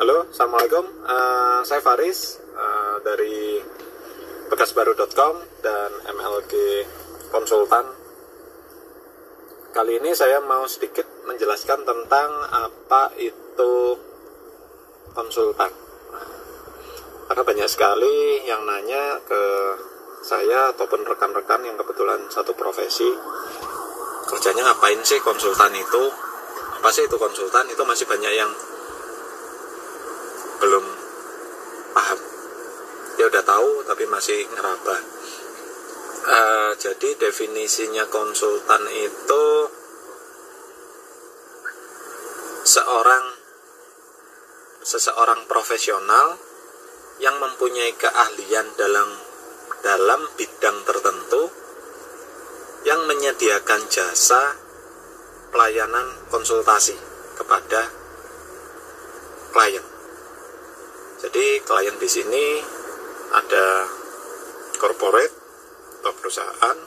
Halo, Assalamualaikum. Uh, saya Faris uh, dari bekasbaru.com dan MLG Konsultan. Kali ini saya mau sedikit menjelaskan tentang apa itu konsultan. Karena banyak sekali yang nanya ke saya ataupun rekan-rekan yang kebetulan satu profesi kerjanya ngapain sih konsultan itu apa sih itu konsultan itu masih banyak yang belum paham dia udah tahu tapi masih ngeraba uh, jadi definisinya konsultan itu seorang seseorang profesional yang mempunyai keahlian dalam dalam bidang tertentu yang menyediakan jasa pelayanan konsultasi kepada klien. Jadi klien di sini ada corporate atau perusahaan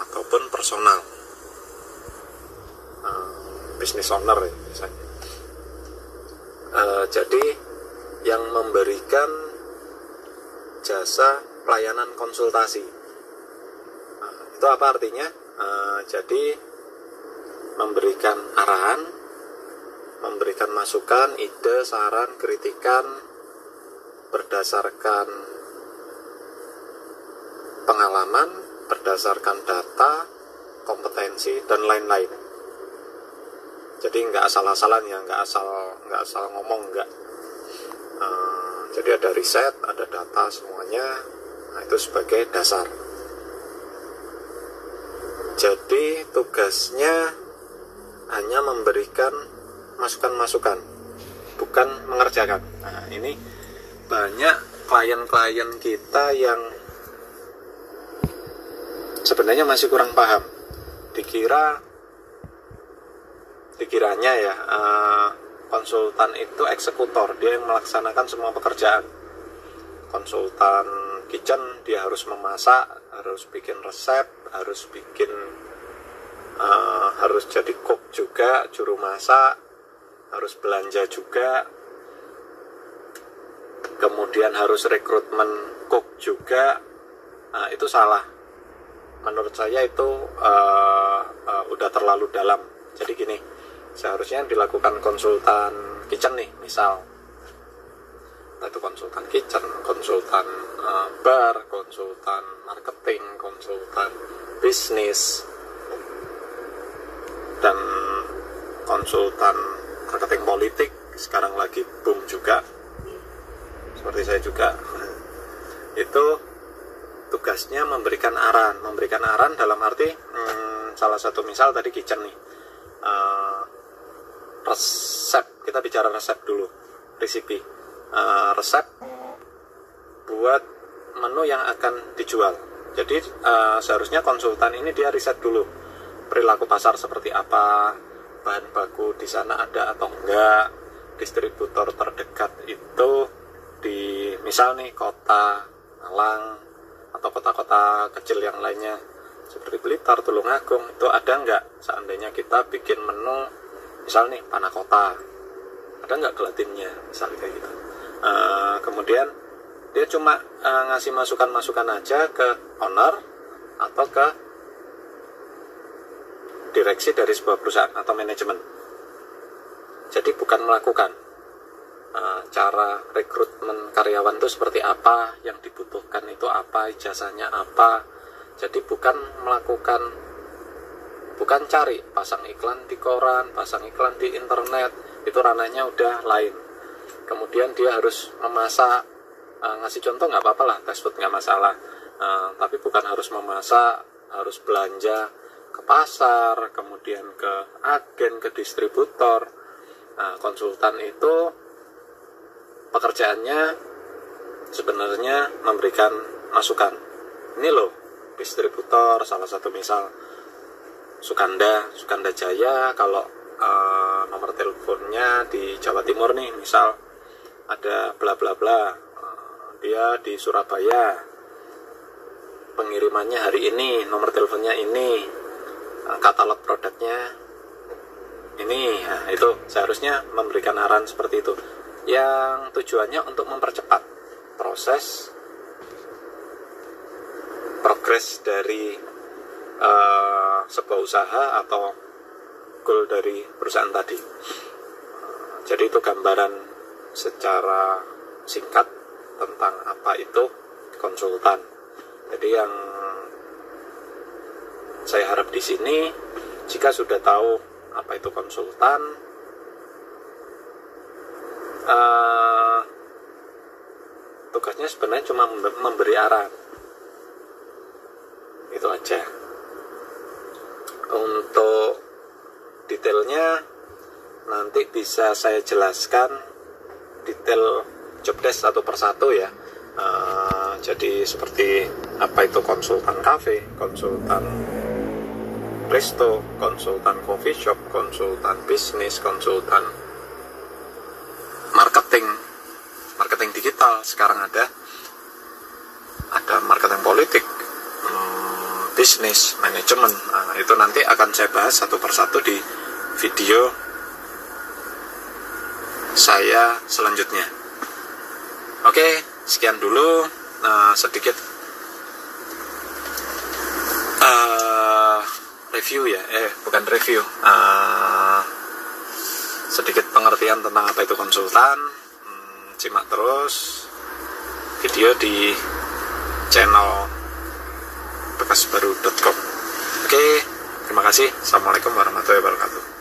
ataupun personal, uh, business owner ya misalnya. Uh, jadi yang memberikan jasa pelayanan konsultasi. Nah, itu apa artinya? Uh, jadi memberikan arahan, memberikan masukan, ide, saran, kritikan berdasarkan pengalaman, berdasarkan data, kompetensi dan lain-lain. Jadi nggak asal-asalan ya, nggak asal nggak asal ngomong nggak. Uh, jadi ada riset, ada data semuanya. Nah, itu sebagai dasar. Jadi tugasnya hanya memberikan masukan-masukan, bukan mengerjakan. Nah, ini banyak klien-klien kita yang sebenarnya masih kurang paham. Dikira dikiranya ya uh, konsultan itu eksekutor, dia yang melaksanakan semua pekerjaan. Konsultan kitchen dia harus memasak, harus bikin resep, harus bikin uh, harus jadi cook juga, juru masak, harus belanja juga, kemudian harus rekrutmen cook juga, nah, itu salah. Menurut saya itu uh, uh, udah terlalu dalam. Jadi gini, seharusnya dilakukan konsultan kitchen nih, misal itu konsultan kitchen, konsultan uh, bar, konsultan marketing, konsultan bisnis, dan konsultan marketing politik sekarang lagi boom juga. Seperti saya juga. Itu tugasnya memberikan arahan memberikan arahan dalam arti hmm, salah satu misal tadi kitchen nih. Uh, resep. Kita bicara resep dulu. Resipi. Uh, resep buat menu yang akan dijual. Jadi uh, seharusnya konsultan ini dia riset dulu perilaku pasar seperti apa, bahan baku di sana ada atau enggak, distributor terdekat itu di misal nih kota Malang atau kota-kota kecil yang lainnya seperti Blitar, Tulungagung itu ada enggak? Seandainya kita bikin menu misal nih panah kota. Ada enggak gelatinnya? Misalnya kayak gitu. Uh, kemudian dia cuma uh, ngasih masukan-masukan aja ke owner atau ke direksi dari sebuah perusahaan atau manajemen. Jadi bukan melakukan uh, cara rekrutmen karyawan itu seperti apa, yang dibutuhkan itu apa, ijazahnya apa. Jadi bukan melakukan, bukan cari pasang iklan di koran, pasang iklan di internet, itu ranahnya udah lain. Kemudian dia harus memasak, uh, ngasih contoh nggak apa-apa lah, test food nggak masalah. Uh, tapi bukan harus memasak, harus belanja, ke pasar, kemudian ke agen, ke distributor. Nah, konsultan itu pekerjaannya sebenarnya memberikan masukan. Ini loh, distributor salah satu misal Sukanda, Sukanda Jaya kalau uh, nomor teleponnya di Jawa Timur nih, misal ada bla bla bla. Uh, dia di Surabaya. Pengirimannya hari ini, nomor teleponnya ini, katalog produknya ini nah, itu seharusnya memberikan arahan seperti itu yang tujuannya untuk mempercepat proses progres dari uh, sebuah usaha atau goal dari perusahaan tadi. Jadi itu gambaran secara singkat tentang apa itu konsultan. Jadi yang saya harap di sini jika sudah tahu apa itu konsultan, uh, tugasnya sebenarnya cuma memberi arah. Itu aja. Untuk detailnya nanti bisa saya jelaskan detail jobdesk satu persatu ya. Uh, jadi seperti apa itu konsultan cafe, konsultan resto, konsultan coffee shop, konsultan bisnis, konsultan marketing, marketing digital sekarang ada, ada marketing politik, hmm, bisnis, manajemen. Nah, itu nanti akan saya bahas satu persatu di video saya selanjutnya. Oke, sekian dulu uh, sedikit uh, review ya, eh bukan review, uh, sedikit pengertian tentang apa itu konsultan. Hmm, terus video di channel bekasbaru.com. Oke, terima kasih. Assalamualaikum warahmatullahi wabarakatuh.